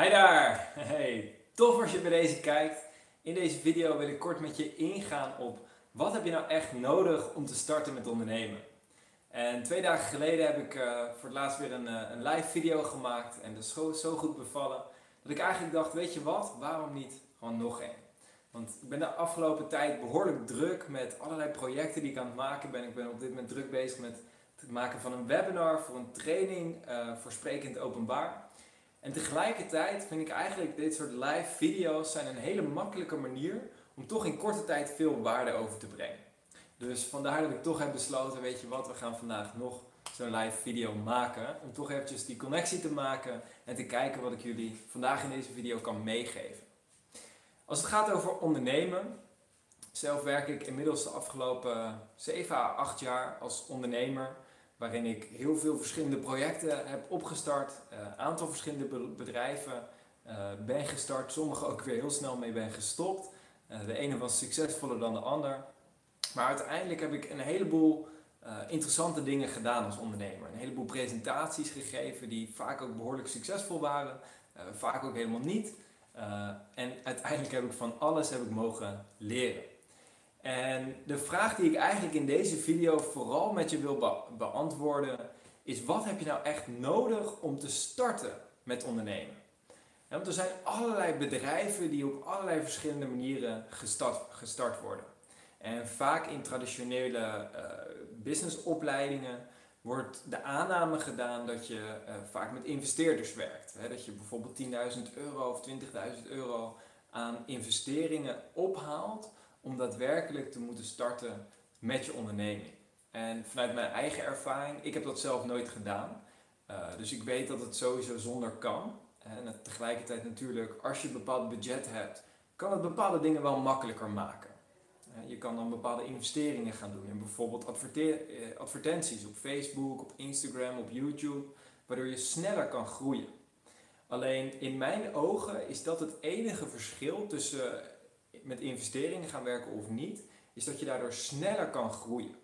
Hi daar! Hey, tof als je bij deze kijkt. In deze video wil ik kort met je ingaan op wat heb je nou echt nodig om te starten met ondernemen. En twee dagen geleden heb ik uh, voor het laatst weer een, uh, een, live video gemaakt en dat is zo, zo goed bevallen dat ik eigenlijk dacht, weet je wat, waarom niet gewoon nog één? Want ik ben de afgelopen tijd behoorlijk druk met allerlei projecten die ik aan het maken ben. Ik ben op dit moment druk bezig met het maken van een webinar voor een training uh, voor sprekend openbaar. En tegelijkertijd vind ik eigenlijk dit soort live video's zijn een hele makkelijke manier om toch in korte tijd veel waarde over te brengen. Dus vandaar dat ik toch heb besloten, weet je wat, we gaan vandaag nog zo'n live video maken. Om toch eventjes die connectie te maken en te kijken wat ik jullie vandaag in deze video kan meegeven. Als het gaat over ondernemen, zelf werk ik inmiddels de afgelopen 7 à 8 jaar als ondernemer waarin ik heel veel verschillende projecten heb opgestart, een uh, aantal verschillende bedrijven uh, ben gestart, sommige ook weer heel snel mee ben gestopt. Uh, de ene was succesvoller dan de ander. Maar uiteindelijk heb ik een heleboel interessante dingen gedaan als ondernemer. Een heleboel presentaties gegeven die vaak ook behoorlijk succesvol waren, vaak ook helemaal niet. en uiteindelijk heb ik van alles heb ik mogen leren. En de vraag die ik eigenlijk in deze video vooral met je wil beantwoorden is: wat heb je nou echt nodig om te starten met ondernemen? want er zijn allerlei bedrijven die op allerlei verschillende manieren gestart, gestart worden. En vaak in traditionele uh, businessopleidingen wordt de aanname gedaan dat je uh, vaak met investeerders werkt. dat je bijvoorbeeld 10.000 euro of 20.000 euro aan investeringen ophaalt om daadwerkelijk te moeten starten met je onderneming. En vanuit mijn eigen ervaring, ik heb dat zelf nooit gedaan. Uh, dus ik weet dat het sowieso zonder kan. En tegelijkertijd natuurlijk, als je een bepaald budget hebt, kan het bepaalde dingen wel makkelijker maken. Je kan dan bepaalde investeringen gaan doen in bijvoorbeeld eh, advertenties op Facebook, op Instagram, op YouTube, waardoor je sneller kan groeien. Alleen in mijn ogen is dat het enige verschil tussen met investeringen gaan werken of niet, is dat je daardoor sneller kan groeien.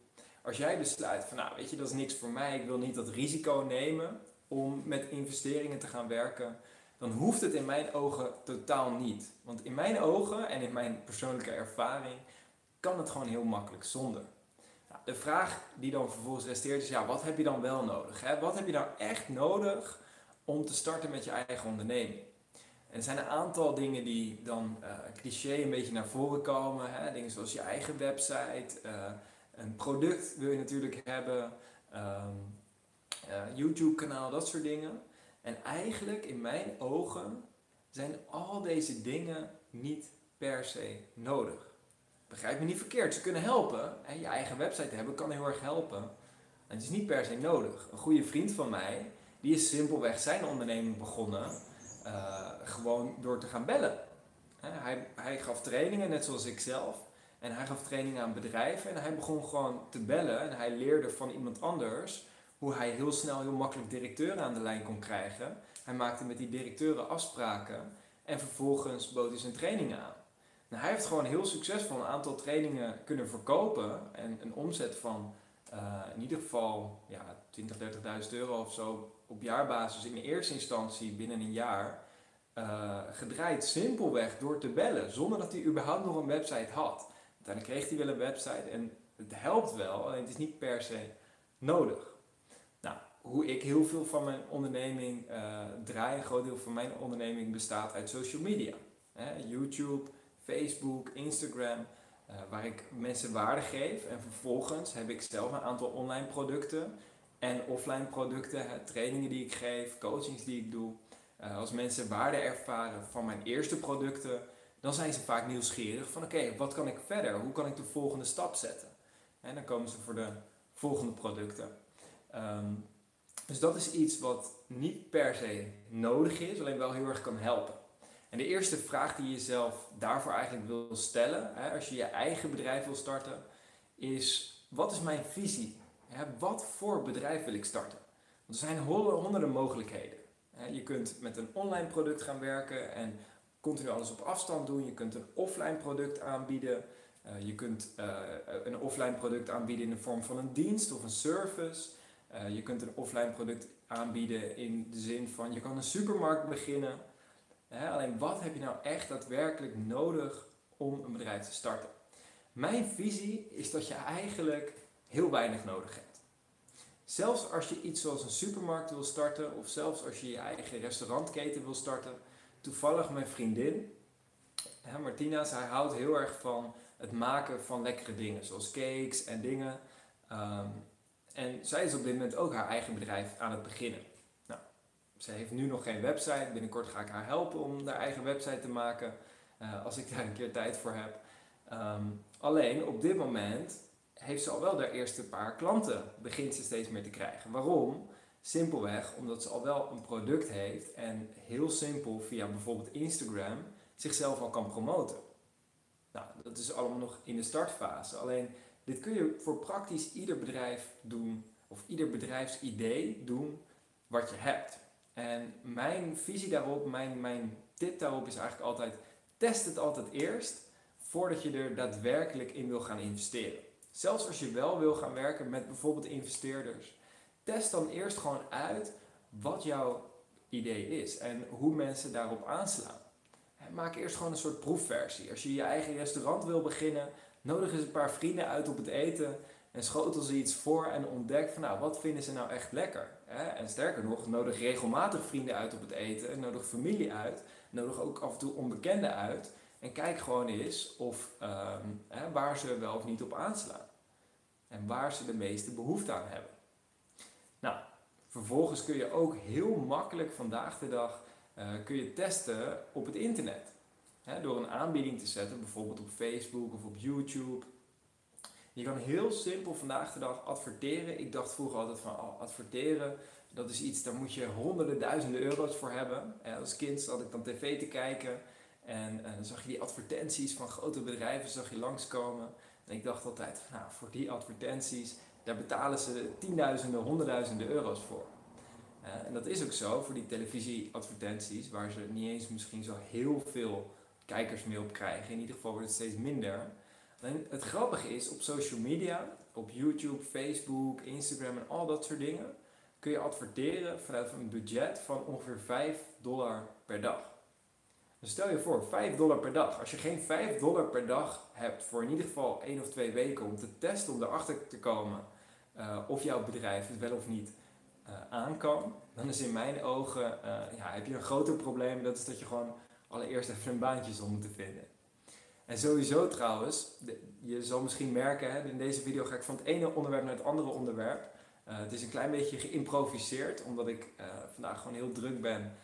Als jij besluit van nou weet je dat is niks voor mij, ik wil niet dat risico nemen om met investeringen te gaan werken, dan hoeft het in mijn ogen totaal niet. Want in mijn ogen en in mijn persoonlijke ervaring kan het gewoon heel makkelijk zonder. Nou, de vraag die dan vervolgens resteert is, ja, wat heb je dan wel nodig? Hè? Wat heb je nou echt nodig om te starten met je eigen onderneming? Er zijn een aantal dingen die dan uh, cliché een beetje naar voren komen. Hè? Dingen zoals je eigen website, uh, een product wil je natuurlijk hebben, um, uh, YouTube kanaal, dat soort dingen. En eigenlijk in mijn ogen zijn al deze dingen niet per se nodig. Begrijp me niet verkeerd, ze kunnen helpen. Hè? Je eigen website hebben kan heel erg helpen. En het is niet per se nodig. Een goede vriend van mij, die is simpelweg zijn onderneming begonnen uh, gewoon door te gaan bellen. hij, hij gaf trainingen, net zoals ik zelf. En hij gaf trainingen aan bedrijven. En hij begon gewoon te bellen. En hij leerde van iemand anders hoe hij heel snel, heel makkelijk directeuren aan de lijn kon krijgen. Hij maakte met die directeuren afspraken. En vervolgens bood hij zijn trainingen aan. Nou, hij heeft gewoon heel succesvol een aantal trainingen kunnen verkopen. En een omzet van uh, in ieder geval ja, 20, 30.000 euro of zo op jaarbasis in de eerste instantie binnen een jaar uh, gedraaid simpelweg door te bellen, zonder dat hij überhaupt nog een website had. Uiteindelijk kreeg hij wel een website en het helpt wel, alleen het is niet per se nodig. Nou, hoe ik heel veel van mijn onderneming uh, draai, een groot deel van mijn onderneming bestaat uit social media. YouTube, Facebook, Instagram, uh, waar ik mensen waarde geef. En vervolgens heb ik zelf een aantal online producten en offline producten, trainingen die ik geef, coachings die ik doe. Uh, als mensen waarde ervaren van mijn eerste producten, dan zijn ze vaak nieuwsgierig van oké, wat kan ik verder? Hoe kan ik de volgende stap zetten? En dan komen ze voor de volgende producten. Um, dus dat is iets wat niet per se nodig is, alleen wel heel erg kan helpen. En de eerste vraag die je jezelf daarvoor eigenlijk wil stellen, hè, als je je eigen bedrijf wil starten, is wat is mijn visie? Wat voor bedrijf wil ik starten? Want er zijn honderden mogelijkheden. Je kunt met een online product gaan werken en continu alles op afstand doen. Je kunt een offline product aanbieden. Eh, je kunt eh, een offline product aanbieden in de vorm van een dienst of een service. Eh, je kunt een offline product aanbieden in de zin van je kan een supermarkt beginnen. Alleen wat heb je nou echt daadwerkelijk nodig om een bedrijf te starten? Mijn visie is dat je eigenlijk heel weinig nodig hebt. Zelfs als je iets zoals een supermarkt wil starten, of zelfs als je je eigen restaurantketen wil starten. Toevallig mijn vriendin, Martina, zij houdt heel erg van het maken van lekkere dingen, zoals cakes en dingen. Ehm, en zij is op dit moment ook haar eigen bedrijf aan het beginnen. Nou, ze heeft nu nog geen website. Binnenkort ga ik haar helpen om haar eigen website te maken, uh, als ik daar een keer tijd voor heb. Ehm, alleen op dit moment heeft ze al wel de eerste paar klanten, begint ze steeds meer te krijgen. Waarom? Simpelweg omdat ze al wel een product heeft en heel simpel via bijvoorbeeld Instagram zichzelf al kan promoten. Nou, dat is allemaal nog in de startfase. Alleen dit kun je voor praktisch ieder bedrijf doen, of ieder bedrijfsidee doen wat je hebt. En mijn visie daarop, mijn, mijn tip daarop is eigenlijk altijd: test het altijd eerst voordat je er daadwerkelijk in wil gaan investeren. Zelfs als je wel wil gaan werken met bijvoorbeeld investeerders, test dan eerst gewoon uit wat jouw idee is en hoe mensen daarop aanslaan. Maak eerst gewoon een soort proefversie. Als je je eigen restaurant wil beginnen, nodig eens een paar vrienden uit op het eten en schotel ze iets voor en ontdek van nou, wat vinden ze nou echt lekker. En sterker nog, nodig regelmatig vrienden uit op het eten, nodig familie uit, nodig ook af en toe onbekenden uit. En kijk gewoon eens of, ehm, waar ze wel of niet op aanslaan. En waar ze de meeste behoefte aan hebben. Nou, vervolgens kun je ook heel makkelijk vandaag de dag uh, kun je testen op het internet. door een aanbieding te zetten, bijvoorbeeld op Facebook of op YouTube. Je kan heel simpel vandaag de dag adverteren. Ik dacht vroeger altijd van oh, adverteren, dat is iets, daar moet je honderden duizenden euro's voor hebben. als kind zat ik dan tv te kijken en uh, dan zag je die advertenties van grote bedrijven zag je langskomen. En ik dacht altijd, nou, voor die advertenties, daar betalen ze tienduizenden, honderdduizenden euro's voor. Uh, en dat is ook zo voor die televisieadvertenties, waar ze niet eens misschien zo heel veel kijkers mee op krijgen. In ieder geval wordt het steeds minder. En het grappige is, op social media, op YouTube, Facebook, Instagram en al dat soort dingen, kun je adverteren vanuit een budget van ongeveer 5 dollar per dag. Stel je voor, 5 dollar per dag. Als je geen 5 dollar per dag hebt voor in ieder geval 1 of 2 weken om te testen, om erachter te komen uh, of jouw bedrijf het wel of niet uh, aan kan, dan is in mijn ogen, uh, ja, heb je een groter probleem. Dat is dat je gewoon allereerst even een baantje zal moeten vinden. En sowieso trouwens, je zal misschien merken, hè, in deze video ga ik van het ene onderwerp naar het andere onderwerp. het is een klein beetje geïmproviseerd, omdat ik vandaag gewoon heel druk ben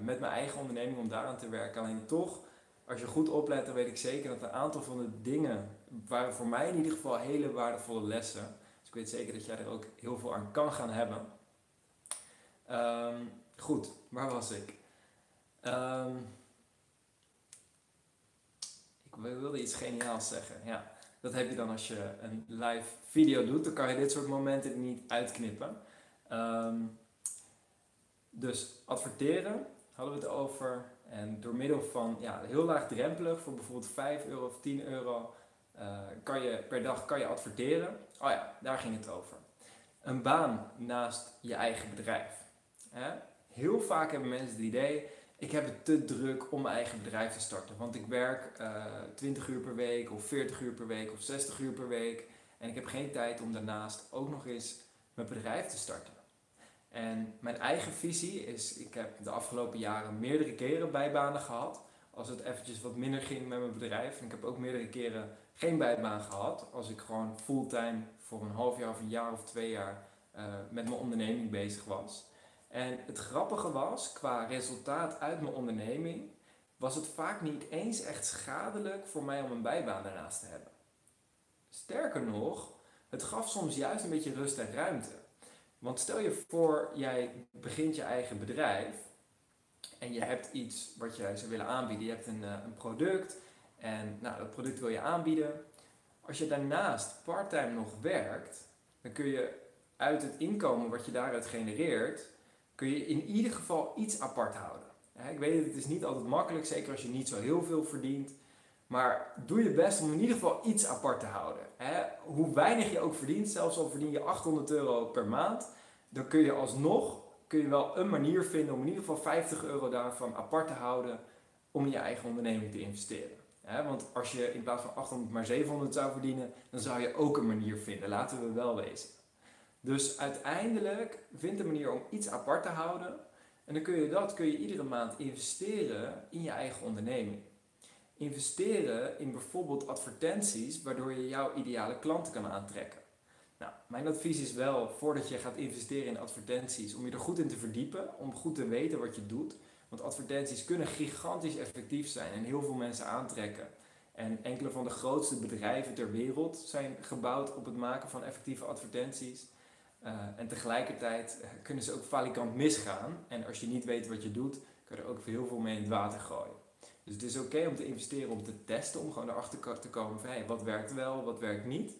met mijn eigen onderneming om daaraan te werken. Alleen toch, als je goed oplet, dan weet ik zeker dat een aantal van de dingen waren voor mij in ieder geval hele waardevolle lessen. Dus ik weet zeker dat jij er ook heel veel aan kan gaan hebben. Um, goed, waar was ik? Um, ik wilde iets geniaals zeggen. Ja, dat heb je dan als je een live video doet. Dan kan je dit soort momenten niet uitknippen. Um, dus adverteren hadden we het over. En door middel van ja, heel laagdrempelig, voor bijvoorbeeld 5 euro of 10 euro, uh, kan je, per dag kan je adverteren. Oh ja, daar ging het over. Een baan naast je eigen bedrijf. Hè? Heel vaak hebben mensen het idee, ik heb het te druk om mijn eigen bedrijf te starten. Want ik werk uh, eh, 20 uur per week of 40 uur per week of 60 uur per week. En ik heb geen tijd om daarnaast ook nog eens mijn bedrijf te starten. En mijn eigen visie is, ik heb de afgelopen jaren meerdere keren bijbanen gehad. Als het eventjes wat minder ging met mijn bedrijf. En ik heb ook meerdere keren geen bijbaan gehad. Als ik gewoon fulltime voor een half jaar of een jaar of twee jaar uh, met mijn onderneming bezig was. En het grappige was, qua resultaat uit mijn onderneming, was het vaak niet eens echt schadelijk voor mij om een bijbaan daarnaast te hebben. Sterker nog, het gaf soms juist een beetje rust en ruimte. Want stel je voor, jij begint je eigen bedrijf en je hebt iets wat jij zou willen aanbieden. Je hebt een, eh, een product en nou, dat product wil je aanbieden. Als je daarnaast parttime nog werkt, dan kun je uit het inkomen wat je daaruit genereert, kun je in ieder geval iets apart houden. Ik weet het, het is niet altijd makkelijk, zeker als je niet zo heel veel verdient. Maar doe je best om in ieder geval iets apart te houden. Hè? Hoe weinig je ook verdient, zelfs al verdien je 800 euro per maand, dan kun je alsnog kun je wel een manier vinden om in ieder geval 50 euro daarvan apart te houden om in je eigen onderneming te investeren. want als je in plaats van 800 maar 700 zou verdienen, dan zou je ook een manier vinden. Laten we wel wezen. Dus uiteindelijk vind een manier om iets apart te houden. En dan kun je dat kun je iedere maand investeren in je eigen onderneming. Investeren in bijvoorbeeld advertenties, waardoor je jouw ideale klanten kan aantrekken. Nou, mijn advies is wel, voordat je gaat investeren in advertenties, om je er goed in te verdiepen, om goed te weten wat je doet. Want advertenties kunnen gigantisch effectief zijn en heel veel mensen aantrekken. En enkele van de grootste bedrijven ter wereld zijn gebouwd op het maken van effectieve advertenties. Uh, en tegelijkertijd eh, kunnen ze ook falikant misgaan. En als je niet weet wat je doet, kan je er ook heel veel mee in het water gooien. Dus het is oké om te investeren, om te testen, om gewoon erachter te komen van wat werkt wel, wat werkt niet.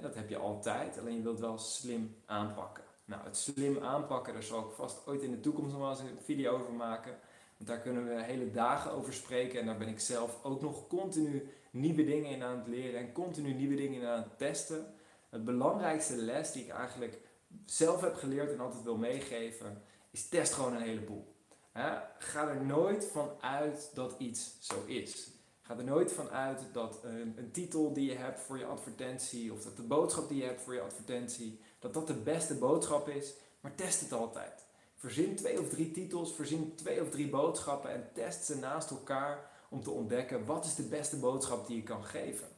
dat heb je altijd, alleen je wilt wel slim aanpakken. Nou, het slim aanpakken, daar zal ik vast ooit in de toekomst nog wel eens een video over maken. Want daar kunnen we hele dagen over spreken en daar ben ik zelf ook nog continu nieuwe dingen in aan het leren en continu nieuwe dingen in aan het testen. Het belangrijkste les die ik eigenlijk zelf heb geleerd en altijd wil meegeven, is test gewoon een heleboel. Ga er nooit van uit dat iets zo is. Ga er nooit van uit dat een, een, titel die je hebt voor je advertentie of dat de boodschap die je hebt voor je advertentie, dat dat de beste boodschap is, maar test het altijd. Verzin twee of drie titels, verzin twee of drie boodschappen en test ze naast elkaar om te ontdekken wat is de beste boodschap die je kan geven.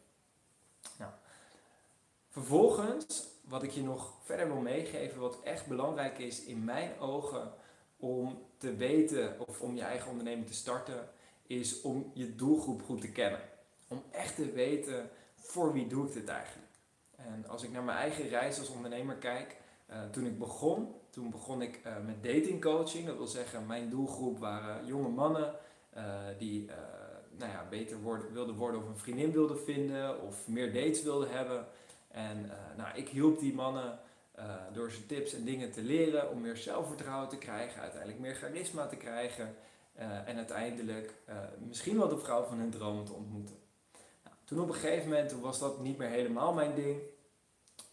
Nou, vervolgens, wat ik je nog verder wil meegeven, wat echt belangrijk is in mijn ogen om te weten of om je eigen onderneming te starten, is om je doelgroep goed te kennen. Om echt te weten voor wie doe ik dit eigenlijk. En als ik naar mijn eigen reis als ondernemer kijk, uh, toen ik begon, toen begon ik uh, met datingcoaching. Dat wil zeggen, mijn doelgroep waren jonge mannen uh, die nou ja, beter worden, wilden worden of een vriendin wilden vinden of meer dates wilden hebben. En nou, ik hielp die mannen door ze tips en dingen te leren om meer zelfvertrouwen te krijgen, uiteindelijk meer charisma te krijgen en uiteindelijk misschien wel de vrouw van hun droom te ontmoeten. Nou, toen op een gegeven moment was dat niet meer helemaal mijn ding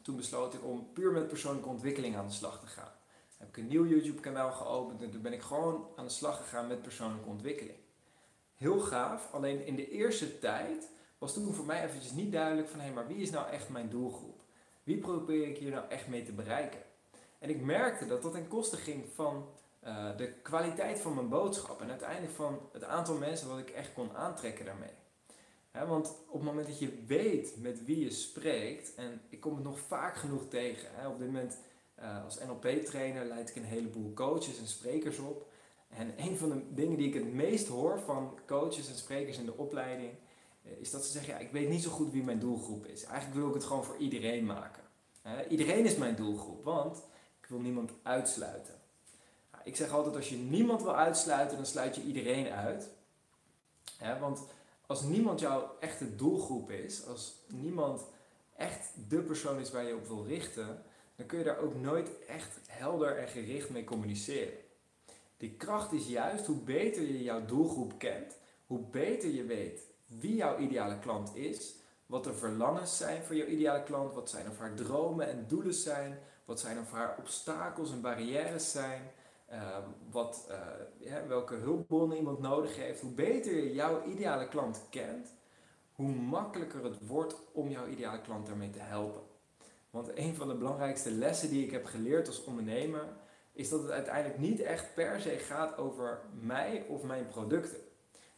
toen besloot ik om puur met persoonlijke ontwikkeling aan de slag te gaan. heb ik een nieuw YouTube kanaal geopend en toen ben ik gewoon aan de slag gegaan met persoonlijke ontwikkeling. Heel gaaf, alleen in de eerste tijd was toen voor mij eventjes niet duidelijk van hé, hey, maar wie is nou echt mijn doelgroep? Wie probeer ik hier nou echt mee te bereiken? En ik merkte dat dat ten koste ging van uh, de kwaliteit van mijn boodschap en uiteindelijk van het aantal mensen wat ik echt kon aantrekken daarmee want op het moment dat je weet met wie je spreekt, en ik kom het nog vaak genoeg tegen, op dit moment uh, als NLP-trainer leid ik een heleboel coaches en sprekers op. En een van de dingen die ik het meest hoor van coaches en sprekers in de opleiding, uh, is dat ze zeggen, ja, ik weet niet zo goed wie mijn doelgroep is. Eigenlijk wil ik het gewoon voor iedereen maken. Iedereen is mijn doelgroep, want ik wil niemand uitsluiten. Ik zeg altijd, als je niemand wil uitsluiten, dan sluit je iedereen uit. want als niemand jouw echte doelgroep is, als niemand echt de persoon is waar je op wil richten, dan kun je daar ook nooit echt helder en gericht mee communiceren. Die kracht is juist hoe beter je jouw doelgroep kent, hoe beter je weet wie jouw ideale klant is, wat de verlangens zijn voor jouw ideale klant, wat zijn of haar dromen en doelen zijn, wat zijn of haar obstakels en barrières zijn, Ehm, wat, uh, welke hulpbronnen iemand nodig heeft. Hoe beter je jouw ideale klant kent, hoe makkelijker het wordt om jouw ideale klant daarmee te helpen. Want een van de belangrijkste lessen die ik heb geleerd als ondernemer is dat het uiteindelijk niet echt per se gaat over mij of mijn producten.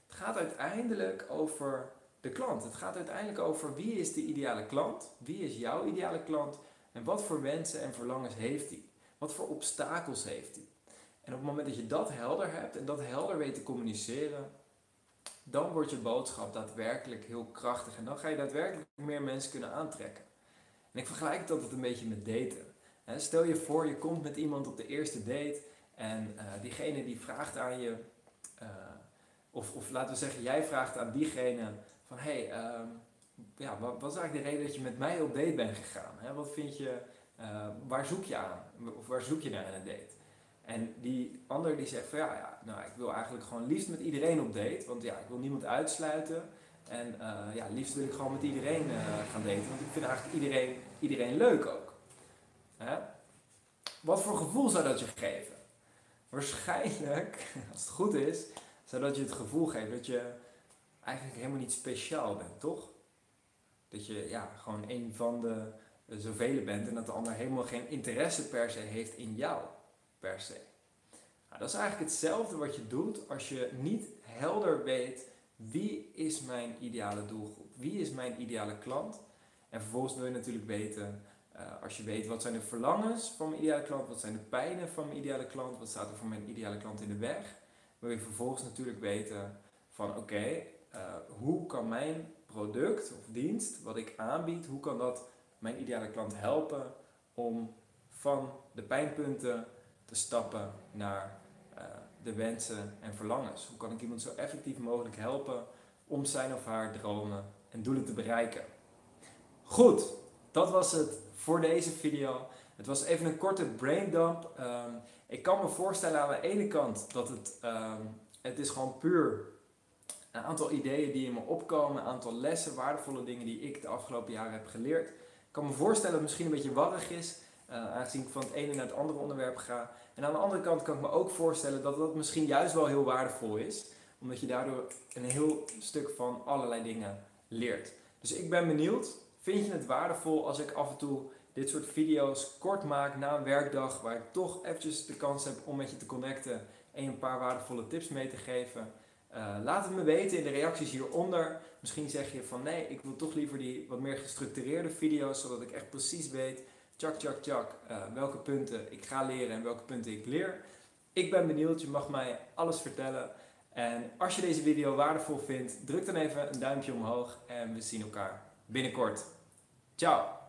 Het gaat uiteindelijk over de klant. Het gaat uiteindelijk over wie is de ideale klant, wie is jouw ideale klant en wat voor wensen en verlangens heeft hij. Wat voor obstakels heeft hij? En op het moment dat je dat helder hebt en dat helder weet te communiceren, dan wordt je boodschap daadwerkelijk heel krachtig. En dan ga je daadwerkelijk meer mensen kunnen aantrekken. En ik vergelijk het altijd een beetje met daten. Stel je voor, je komt met iemand op de eerste date en uh, diegene die vraagt aan je, uh, of, of laten we zeggen, jij vraagt aan diegene hé, hey, uh, ja, wat, wat, is eigenlijk de reden dat je met mij op date bent gegaan? Hè? Wat vind je, uh, waar zoek je aan? Of waar zoek je naar in een date? En die ander die zegt van ja, ja, nou ik wil eigenlijk gewoon liefst met iedereen op date. Want ja, ik wil niemand uitsluiten. En uh, ja, liefst wil ik gewoon met iedereen uh, gaan daten. Want ik vind eigenlijk iedereen, iedereen leuk ook. Hè? Wat voor gevoel zou dat je geven? Waarschijnlijk, als het goed is, Zodat je het gevoel geeft dat je eigenlijk helemaal niet speciaal bent, toch? Dat je ja, gewoon een van de zoveel bent en dat de ander helemaal geen interesse per se heeft in jou, per se. Nou, dat is eigenlijk hetzelfde wat je doet als je niet helder weet wie is mijn ideale doelgroep, wie is mijn ideale klant. En vervolgens wil je natuurlijk weten, uh, als je weet wat zijn de verlangens van mijn ideale klant, wat zijn de pijnen van mijn ideale klant, wat staat er voor mijn ideale klant in de weg, wil je vervolgens natuurlijk weten van oké, eh, hoe kan mijn product of dienst wat ik aanbied, hoe kan dat mijn ideale klant helpen om van de pijnpunten te stappen naar uh, de wensen en verlangens. Hoe kan ik iemand zo effectief mogelijk helpen om zijn of haar dromen en doelen te bereiken? Goed, dat was het voor deze video. Het was even een korte braindump. Um, ik kan me voorstellen aan de ene kant dat het, um, het is gewoon puur een aantal ideeën die in me opkomen, een aantal lessen, waardevolle dingen die ik de afgelopen jaren heb geleerd. Ik kan me voorstellen dat het misschien een beetje warrig is, uh, aangezien ik van het ene naar het andere onderwerp ga. En aan de andere kant kan ik me ook voorstellen dat dat misschien juist wel heel waardevol is, omdat je daardoor een heel stuk van allerlei dingen leert. Dus ik ben benieuwd, vind je het waardevol als ik af en toe dit soort video's kort maak na een werkdag, waar ik toch eventjes de kans heb om met je te connecten en je een paar waardevolle tips mee te geven? Uh, laat het me weten in de reacties hieronder. Misschien zeg je van nee, ik wil toch liever die wat meer gestructureerde video's, zodat ik echt precies weet, tjak tjak tjak, uh, welke punten ik ga leren en welke punten ik leer. Ik ben benieuwd, je mag mij alles vertellen. En als je deze video waardevol vindt, druk dan even een duimpje omhoog en we zien elkaar binnenkort. Ciao!